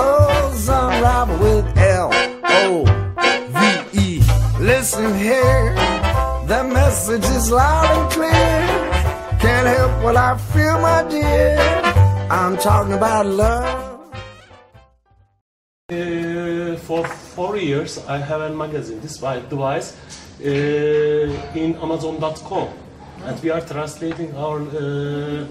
unravel with L O V E. Listen here, the message is loud and clear. Can't help what I feel, my dear. I'm talking about love. Uh, for four years, I have a magazine, this wi- device, uh, in Amazon.com, and we are translating our. Uh,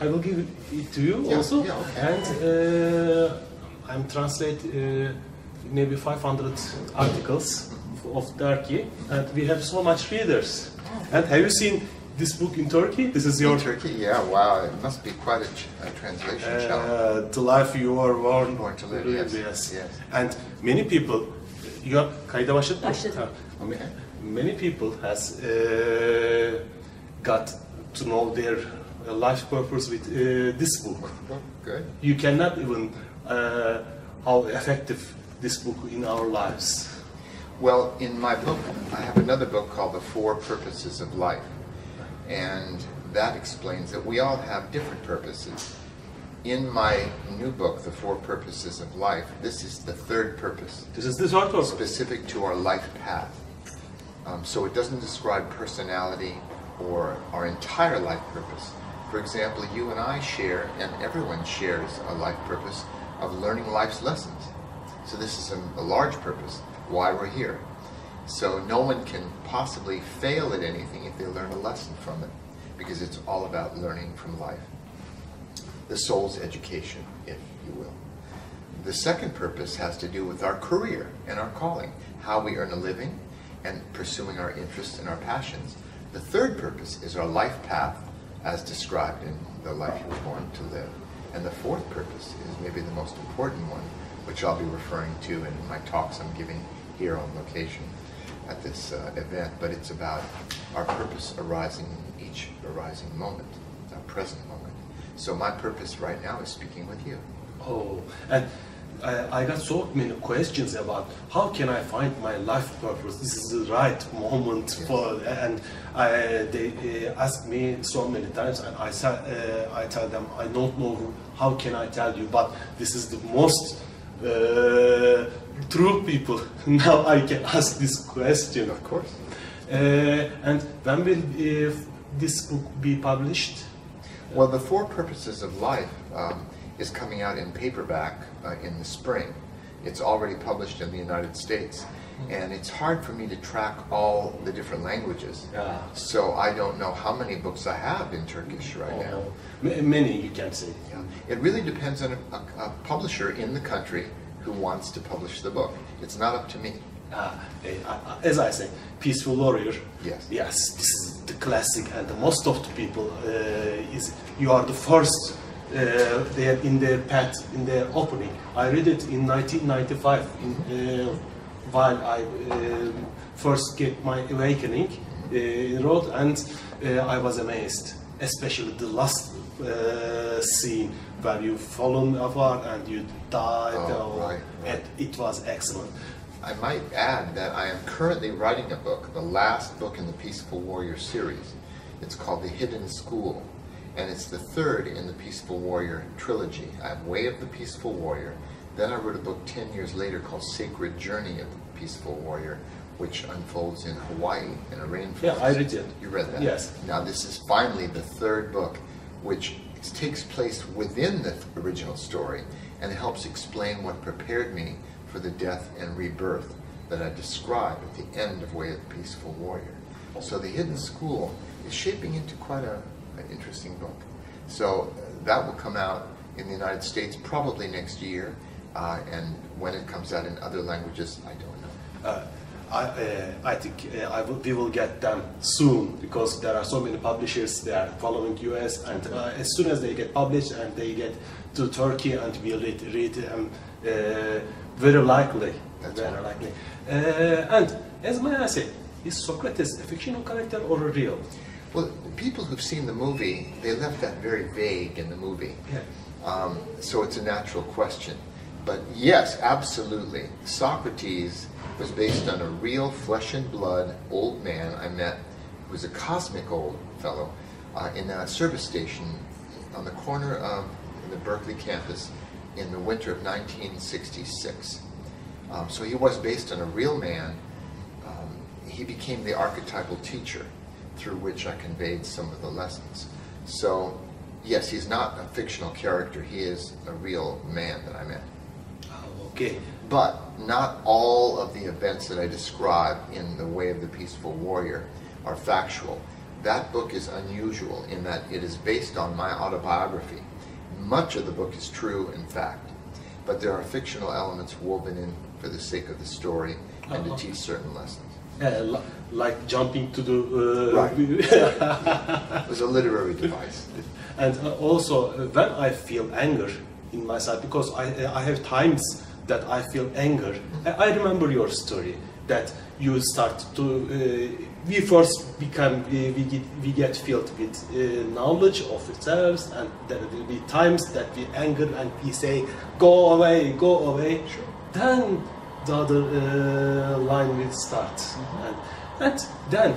I will give it to you Yeah, also, yeah, okay. and uh, I'm translate uh, maybe 500 articles of Turkey, and we have so much readers. And have you seen this book in Turkey? This is your In Turkey, yeah, wow, it must be quite a, ch- a translation challenge. uh, the life you are born, Born to live, yes, yes. And many people, you are kayda başladın mı? Başladım. Many people has uh, got to know their uh, life purpose with uh, this book. Well, good. You cannot even uh, how effective this book in our lives. Well, in my book, I have another book called The Four Purposes of Life. And that explains that we all have different purposes. In my new book, The Four Purposes of Life, this is the third purpose, This is the third purpose. specific to our life path. Um, so it doesn't describe personality or our entire life purpose. For example, you and I share, and everyone shares, a life purpose of learning life's lessons. So this is a, a large purpose, why we're here. So no one can possibly fail at anything if they learn a lesson from it, because it's all about learning from life. The soul's education, if you will. The second purpose has to do with our career and our calling, how we earn a living and pursuing our interests and our passions. The third purpose is our life path as described in the life you were born to live. And the fourth purpose is maybe the most important one, which I'll be referring to in my talks I'm giving here on location at this uh, event. But it's about our purpose arising in each arising moment, our present moment. So my purpose right now is speaking with you. Oh, and I, I got so many questions about how can I find my life purpose? This is the right moment Yes. for, and I, they uh, ask me so many times, and I say, uh, I tell them I don't know how can I tell you, but this is the most uh, true people. now I can ask this question. Of course. Uh, and when will uh, this book be published? Well, The Four Purposes of Life um, is coming out in paperback uh, in the spring. It's already published in the United States. And it's hard for me to track all the different languages. So I don't know how many books I have in Turkish right now. Oh, ma- many, you can say. Yeah. It really depends on a, a, a publisher in the country who wants to publish the book. It's not up to me. Uh, as I say, Peaceful Warrior. Yes. Yes, this is the classic, and the most of the people uh, is you are the first. Uh, they in their path in their opening. I read it in 1995 in, uh, while I uh, first get my awakening uh, in road, and uh, I was amazed, especially the last uh, scene where you fallen apart and you die. Oh, or- right, right. It was excellent. I might add that I am currently writing a book, the last book in the Peaceful Warrior series. It's called The Hidden School, and it's the third in the Peaceful Warrior trilogy. I have Way of the Peaceful Warrior. Then I wrote a book 10 years later called Sacred Journey of the Peaceful Warrior, which unfolds in Hawaii in a rainforest. Yeah, I read it. You read that? Yes. Now, this is finally the third book, which takes place within the original story and helps explain what prepared me for the death and rebirth that I describe at the end of Way of the Peaceful Warrior. Oh. So, The Hidden School is shaping into quite a, an interesting book. So, uh, that will come out in the United States probably next year, uh, and when it comes out in other languages, I don't know. Uh, I, uh, I think uh, I will, we will get them soon because there are so many publishers that are following US and uh, as soon as they get published and they get to Turkey and we read, read um, Uh, very likely. That's very right. likely. Uh, and as may I say, is Socrates a fictional character or a real? Well, people who've seen the movie, they left that very vague in the movie. Yeah. Um, so it's a natural question. But yes, absolutely. Socrates was based on a real flesh and blood old man I met who was a cosmic old fellow uh, in a service station on the corner of the Berkeley campus in the winter of 1966. Um, so he was based on a real man. Um, he became the archetypal teacher through which I conveyed some of the lessons. So, yes, he's not a fictional character. He is a real man that I met. Ah, okay. But not all of the events that I describe in The Way of the Peaceful Warrior are factual. That book is unusual in that it is based on my autobiography. Much of the book is true, in fact, but there are fictional elements woven in for the sake of the story and to Uh-huh. teach certain lessons. Uh, like jumping to the uh, Right. It was a literary device. and uh, also uh, when I feel anger in myself because I I have times that I feel anger. I, remember your story that you start to uh, we first become we, we get we get filled with uh, knowledge of ourselves and there will be times that we anger and we say go away go away then the other uh, line will start. And, and then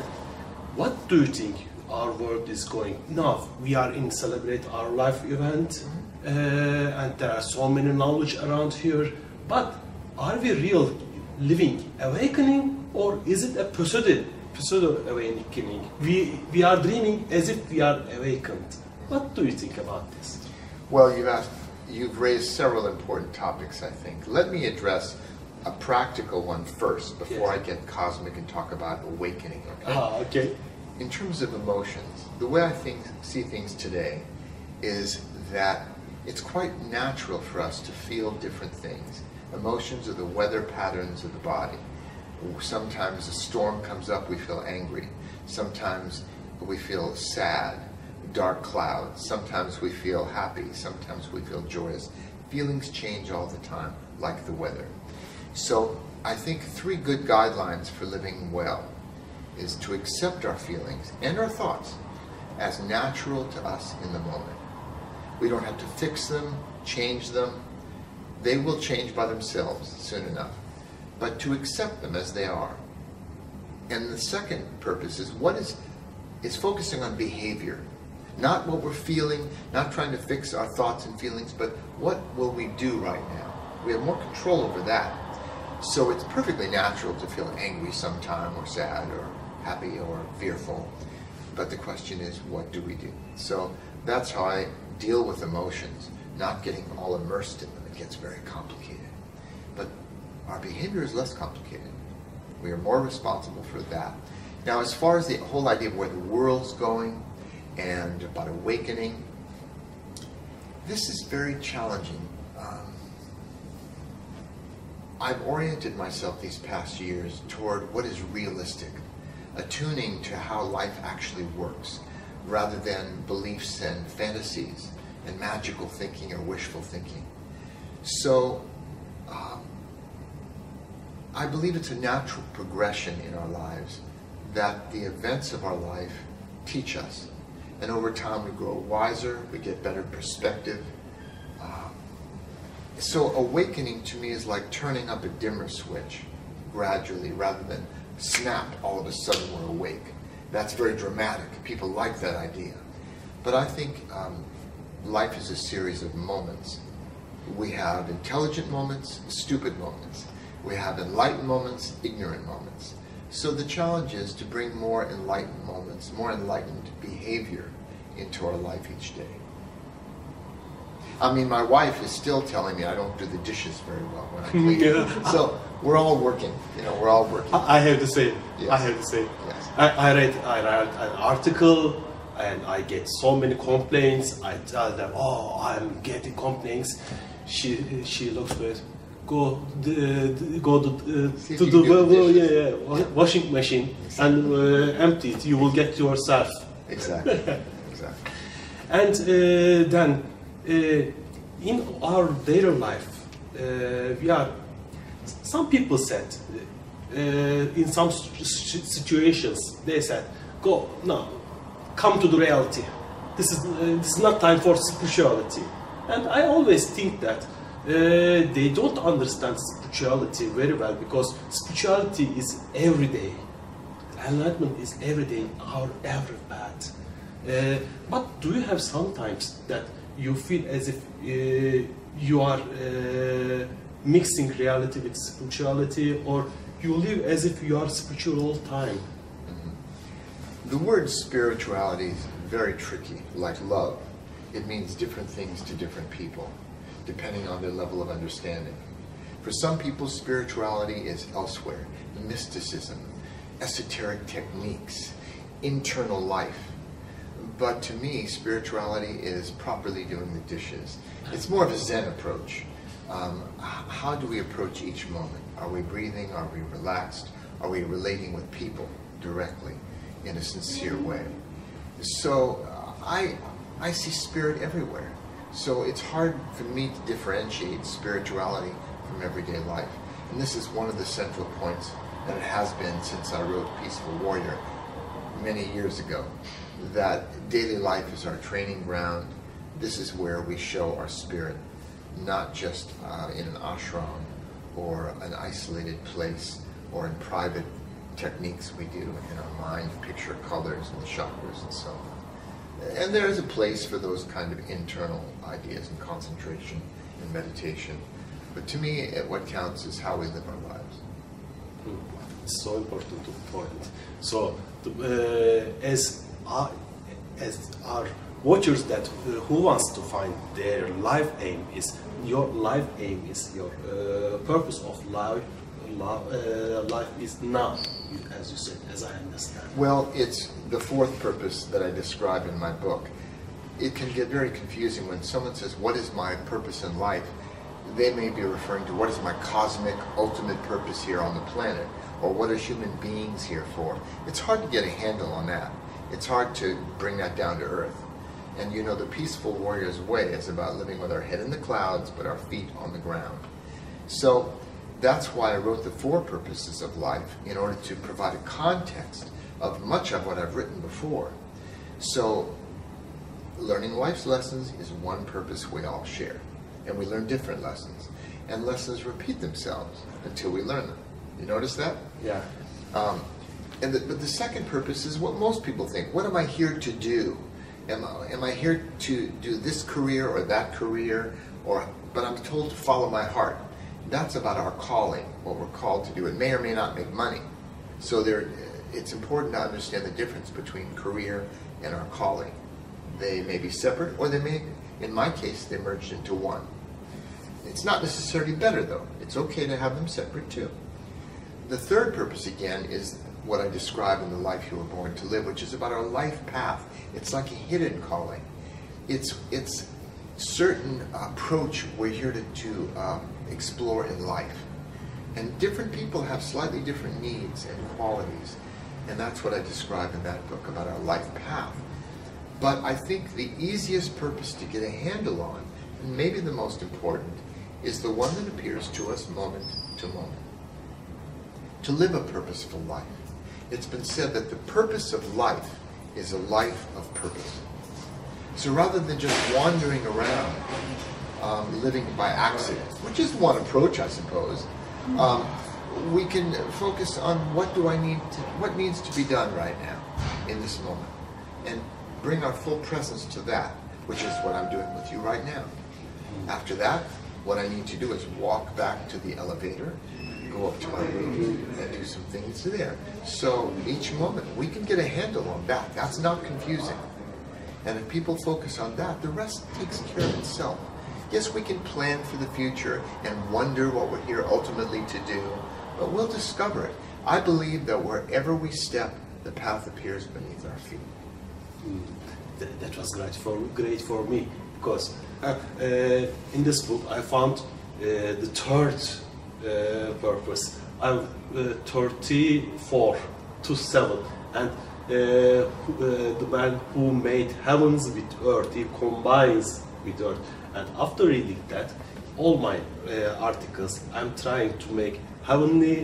what do you think our world is going? Now we are in celebrate our life event uh, and there are so many knowledge around here but are we real living awakening or is it a pseudo pseudo awakening? We we are dreaming as if we are awakened. What do you think about this? Well, you've asked, you've raised several important topics, I think. Let me address a practical one first before Yes. I get cosmic and talk about awakening. Okay? ah okay In terms of emotions, the way I think see things today is that it's quite natural for us to feel different things. Emotions are the weather patterns of the body. Sometimes a storm comes up, we feel angry. Sometimes we feel sad, dark clouds. Sometimes we feel happy. Sometimes we feel joyous. Feelings change all the time, like the weather. So I think three good guidelines for living well is to accept our feelings and our thoughts as natural to us in the moment. We don't have to fix them, change them. They will change by themselves soon enough. But to accept them as they are. And the second purpose is what is is focusing on behavior. Not what we're feeling, not trying to fix our thoughts and feelings, but what will we do right now? We have more control over that. So it's perfectly natural to feel angry sometime or sad or happy or fearful. But the question is, what do we do? So that's how I deal with emotions, not getting all immersed in them. It gets very complicated. But our behavior is less complicated. We are more responsible for that. Now, as far as the whole idea of where the world's going and about awakening, this is very challenging. I've oriented myself these past years toward what is realistic, attuning to how life actually works, rather than beliefs and fantasies and magical thinking or wishful thinking. So, um, I believe it's a natural progression in our lives that the events of our life teach us. And over time, we grow wiser, we get better perspective. So, awakening to me is like turning up a dimmer switch gradually rather than snap all of a sudden we're awake. That's very dramatic. People like that idea. But I think um, life is a series of moments. We have intelligent moments, stupid moments. We have enlightened moments, ignorant moments. So the challenge is to bring more enlightened moments, more enlightened behavior into our life each day. I mean, my wife is still telling me I don't do the dishes very well when I clean. Yeah. So we're all working. You know, we're all working. I have the same. Yes. I have the same. Yes. I, I read I read an article and I get so many complaints. I tell them, oh, I'm getting complaints. She she looks at. Go the, the- go to, uh, See to the well, yeah, dishes. yeah, washing machine and uh, empty it. You will get yourself. Exactly. exactly. And uh, then, in our daily life, uh, uh, we are. Some people said uh, in some situations they said, "Go no, come to the reality. This is uh, this is not time for spirituality." And I always think that uh, they don't understand spirituality very well because spirituality is every day. Enlightenment is every day our every path. Uh, but do you have sometimes that you feel as if uh, you are uh, mixing reality with spirituality, or you live as if you are spiritual all time? The word spirituality is very tricky, like love. It means different things to different people, depending on their level of understanding. For some people, spirituality is elsewhere mysticism, esoteric techniques, internal life. But to me, spirituality is properly doing the dishes. It's more of a Zen approach. Um, how do we approach each moment? Are we breathing? Are we relaxed? Are we relating with people directly in a sincere way? So uh, I, I see spirit everywhere. So it's hard for me to differentiate spirituality from everyday life. And this is one of the central points that it has been since I wrote Peaceful Warrior many years ago. That daily life is our training ground. This is where we show our spirit, not just uh, in an ashram or an isolated place or in private techniques we do in our mind, picture colors and the chakras and so on. And there is a place for those kind of internal ideas and concentration and meditation. But to me, what counts is how we live our lives. It's so important to point. So, uh, as our, as our watchers that uh, who wants to find their life aim is your life aim is your uh, purpose of life. Life, uh, life is now, as you said, as I understand. Well, it's the fourth purpose that I describe in my book. It can get very confusing when someone says, What is my purpose in life? They may be referring to what is my cosmic ultimate purpose here on the planet, or what are human beings here for? It's hard to get a handle on that. It's hard to bring that down to earth. And you know, the peaceful warrior's way is about living with our head in the clouds but our feet on the ground. So that's why I wrote the four purposes of life in order to provide a context of much of what I've written before. So learning life's lessons is one purpose we all share. And we learn different lessons. And lessons repeat themselves until we learn them. You notice that? Yeah. Um, and the, but the second purpose is what most people think. What am I here to do? Am I, am I here to do this career or that career? Or but I'm told to follow my heart. That's about our calling, what we're called to do. It may or may not make money. So there, it's important to understand the difference between career and our calling. They may be separate, or they may, in my case, they merged into one. It's not necessarily better though. It's okay to have them separate too. The third purpose, again, is what I describe in The Life You Were Born to Live, which is about our life path. It's like a hidden calling. It's, it's certain approach we're here to, to um, explore in life. And different people have slightly different needs and qualities. And that's what I describe in that book about our life path. But I think the easiest purpose to get a handle on, and maybe the most important, is the one that appears to us moment to moment to live a purposeful life. It's been said that the purpose of life is a life of purpose. So rather than just wandering around, um, living by accident, which is one approach, I suppose, um, we can focus on what do I need to, what needs to be done right now in this moment, and bring our full presence to that, which is what I'm doing with you right now. After that, what I need to do is walk back to the elevator, go up to my room, and do some things there. So each moment, we can get a handle on that. That's not confusing. And if people focus on that, the rest takes care of itself. Yes, we can plan for the future and wonder what we're here ultimately to do, but we'll discover it. I believe that wherever we step, the path appears beneath our feet. Hmm. Th- that was great for great for me because uh, uh, in this book I found uh, the third uh, purpose. I'm uh, 34 to 7 and uh, uh, the man who made heavens with earth he combines with earth and after reading that all my uh, articles, I'm trying to make heavenly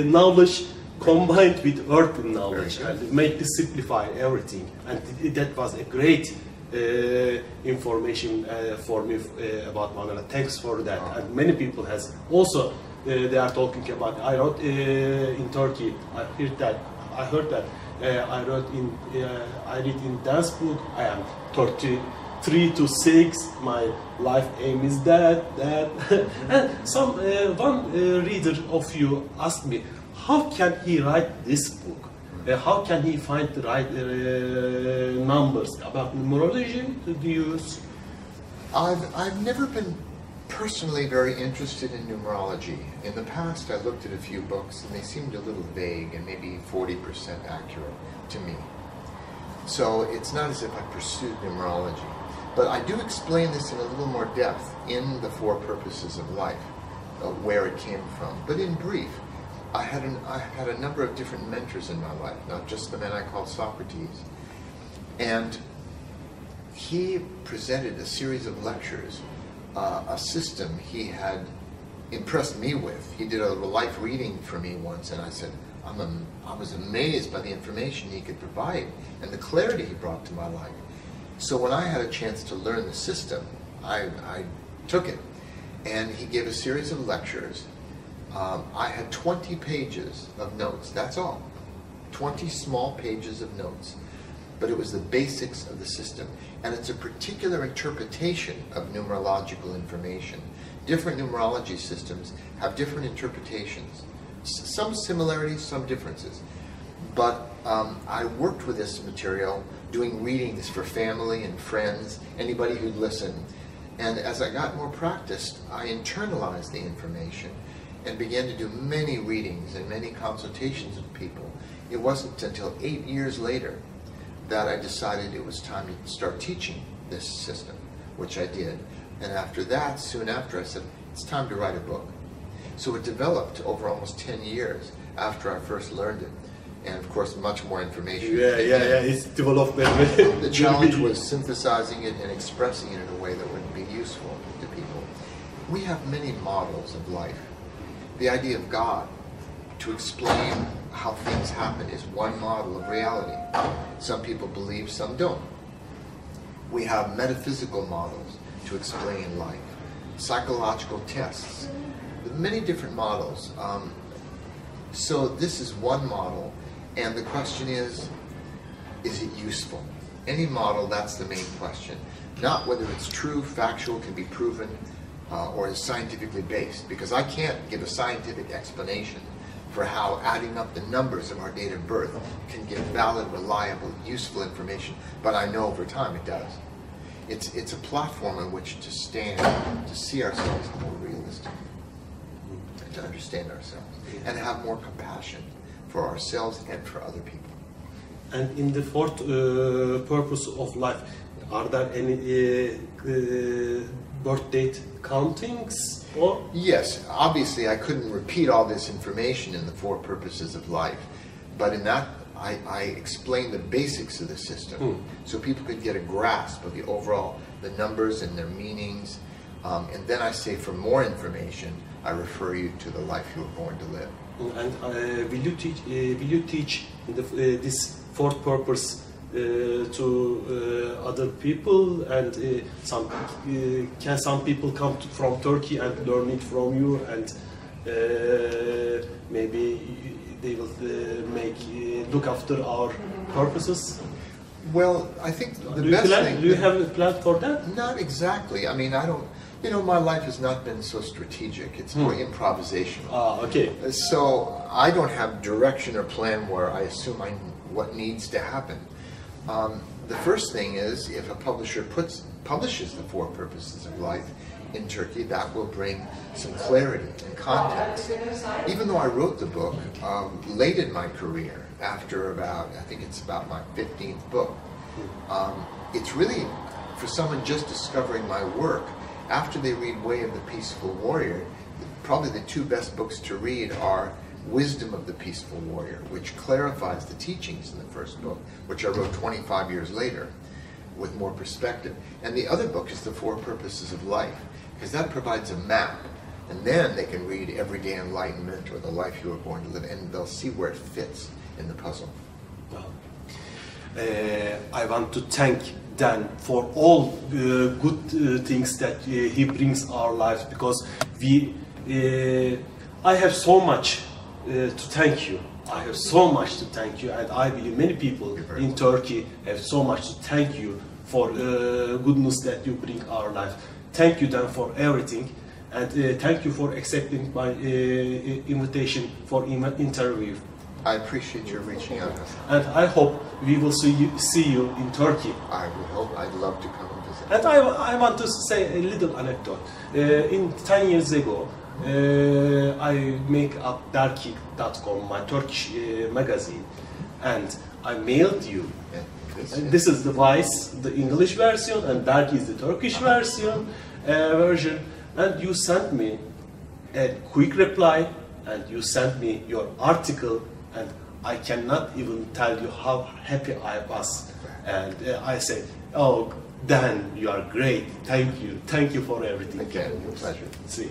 uh, knowledge combined with earthly knowledge and make this simplify everything. And th- that was a great information uh, for me uh, about Manala. Thanks for that. And many people has also uh, they are talking about. I wrote uh, in Turkey. I heard that. I heard that. Uh, I wrote in. Uh, I read in dance book. I am 33 to 6. My life aim is that that. and some uh, one uh, reader of you asked me, how can he write this book? Uh, how can he find the right uh, numbers about numerology? You use? I've, I've never been personally very interested in numerology. In the past, I looked at a few books and they seemed a little vague and maybe 40% accurate to me. So it's not as if I pursued numerology. But I do explain this in a little more depth in the Four Purposes of Life, uh, where it came from. But in brief, I had, an, I had a number of different mentors in my life, not just the man I called Socrates. And he presented a series of lectures, uh, a system he had impressed me with. He did a life reading for me once, and I said, I'm am- I was amazed by the information he could provide and the clarity he brought to my life. So when I had a chance to learn the system, I, I took it. And he gave a series of lectures. Um, I had 20 pages of notes, that's all. 20 small pages of notes but it was the basics of the system. And it's a particular interpretation of numerological information. Different numerology systems have different interpretations, S- some similarities, some differences. But um, I worked with this material, doing readings for family and friends, anybody who'd listen. And as I got more practiced, I internalized the information and began to do many readings and many consultations with people. It wasn't until eight years later that I decided it was time to start teaching this system, which I did. And after that, soon after, I said, it's time to write a book. So it developed over almost 10 years after I first learned it. And of course, much more information. Yeah, yeah, yeah. It's developed. The challenge was synthesizing it and expressing it in a way that would be useful to people. We have many models of life. The idea of God to explain how things happen is one model of reality. Some people believe, some don't. We have metaphysical models to explain life, psychological tests, many different models. Um, so this is one model, and the question is, is it useful? Any model, that's the main question. Not whether it's true, factual, can be proven, uh, or is scientifically based, because I can't give a scientific explanation for how adding up the numbers of our date of birth can give valid, reliable, useful information, but I know over time it does. It's, it's a platform on which to stand, to see ourselves more realistic, and to understand ourselves, and have more compassion for ourselves and for other people. And in the fourth uh, purpose of life, are there any uh, uh, birth date countings or? Yes, obviously I couldn't repeat all this information in the four purposes of life, but in that I, I explained the basics of the system so people could get a grasp of the overall, the numbers and their meanings. Um, and then I say for more information, I refer you to the life you were born to live. And uh, will you teach? Uh, will you teach the, uh, this fourth purpose to uh, other people? And uh, some uh, can some people come to, from Turkey and learn it from you? And uh, maybe they will uh, make uh, look after our purposes. Well, I think the do best plan, thing. Do you have a plan for that? Not exactly. I mean, I don't. You know, my life has not been so strategic. It's more improvisational. Ah, okay. So I don't have direction or plan where I assume I what needs to happen. Um, the first thing is if a publisher puts publishes the four purposes of life in Turkey, that will bring some clarity and context. Even though I wrote the book um, late in my career, after about I think it's about my 15th book, um, it's really for someone just discovering my work. After they read Way of the Peaceful Warrior, probably the two best books to read are Wisdom of the Peaceful Warrior, which clarifies the teachings in the first book, which I wrote 25 years later with more perspective. And the other book is The Four Purposes of Life, because that provides a map. And then they can read Everyday Enlightenment or The Life You Were Born to Live, and they'll see where it fits in the puzzle. Uh, I want to thank Dan for all uh, good uh, things that uh, he brings our lives because we, uh, I have so much to thank you. I have so much to thank you, and I believe many people in Turkey have so much to thank you for uh, goodness that you bring our life. Thank you, Dan, for everything, and uh, thank you for accepting my uh, invitation for interview. I appreciate your reaching out. And I hope we will see you, see you in Turkey. I would hope, I'd love to come and visit. And I, I want to say a little anecdote. Uh, in 10 years ago, uh, I make up Darky.com, my Turkish uh, magazine, and I mailed you. Yeah, And this is the Vice, the English version, and Darky is the Turkish version, uh, version. And you sent me a quick reply, and you sent me your article, and I cannot even tell you how happy I was. And uh, I said, "Oh, Dan, you are great. Thank you. Thank you for everything." Again, a pleasure. See.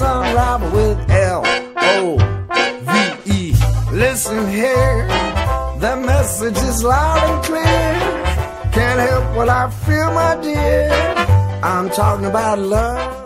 unravel with L O V E. Listen here, the message is loud and clear. Can't help what I feel, my dear. I'm talking about love.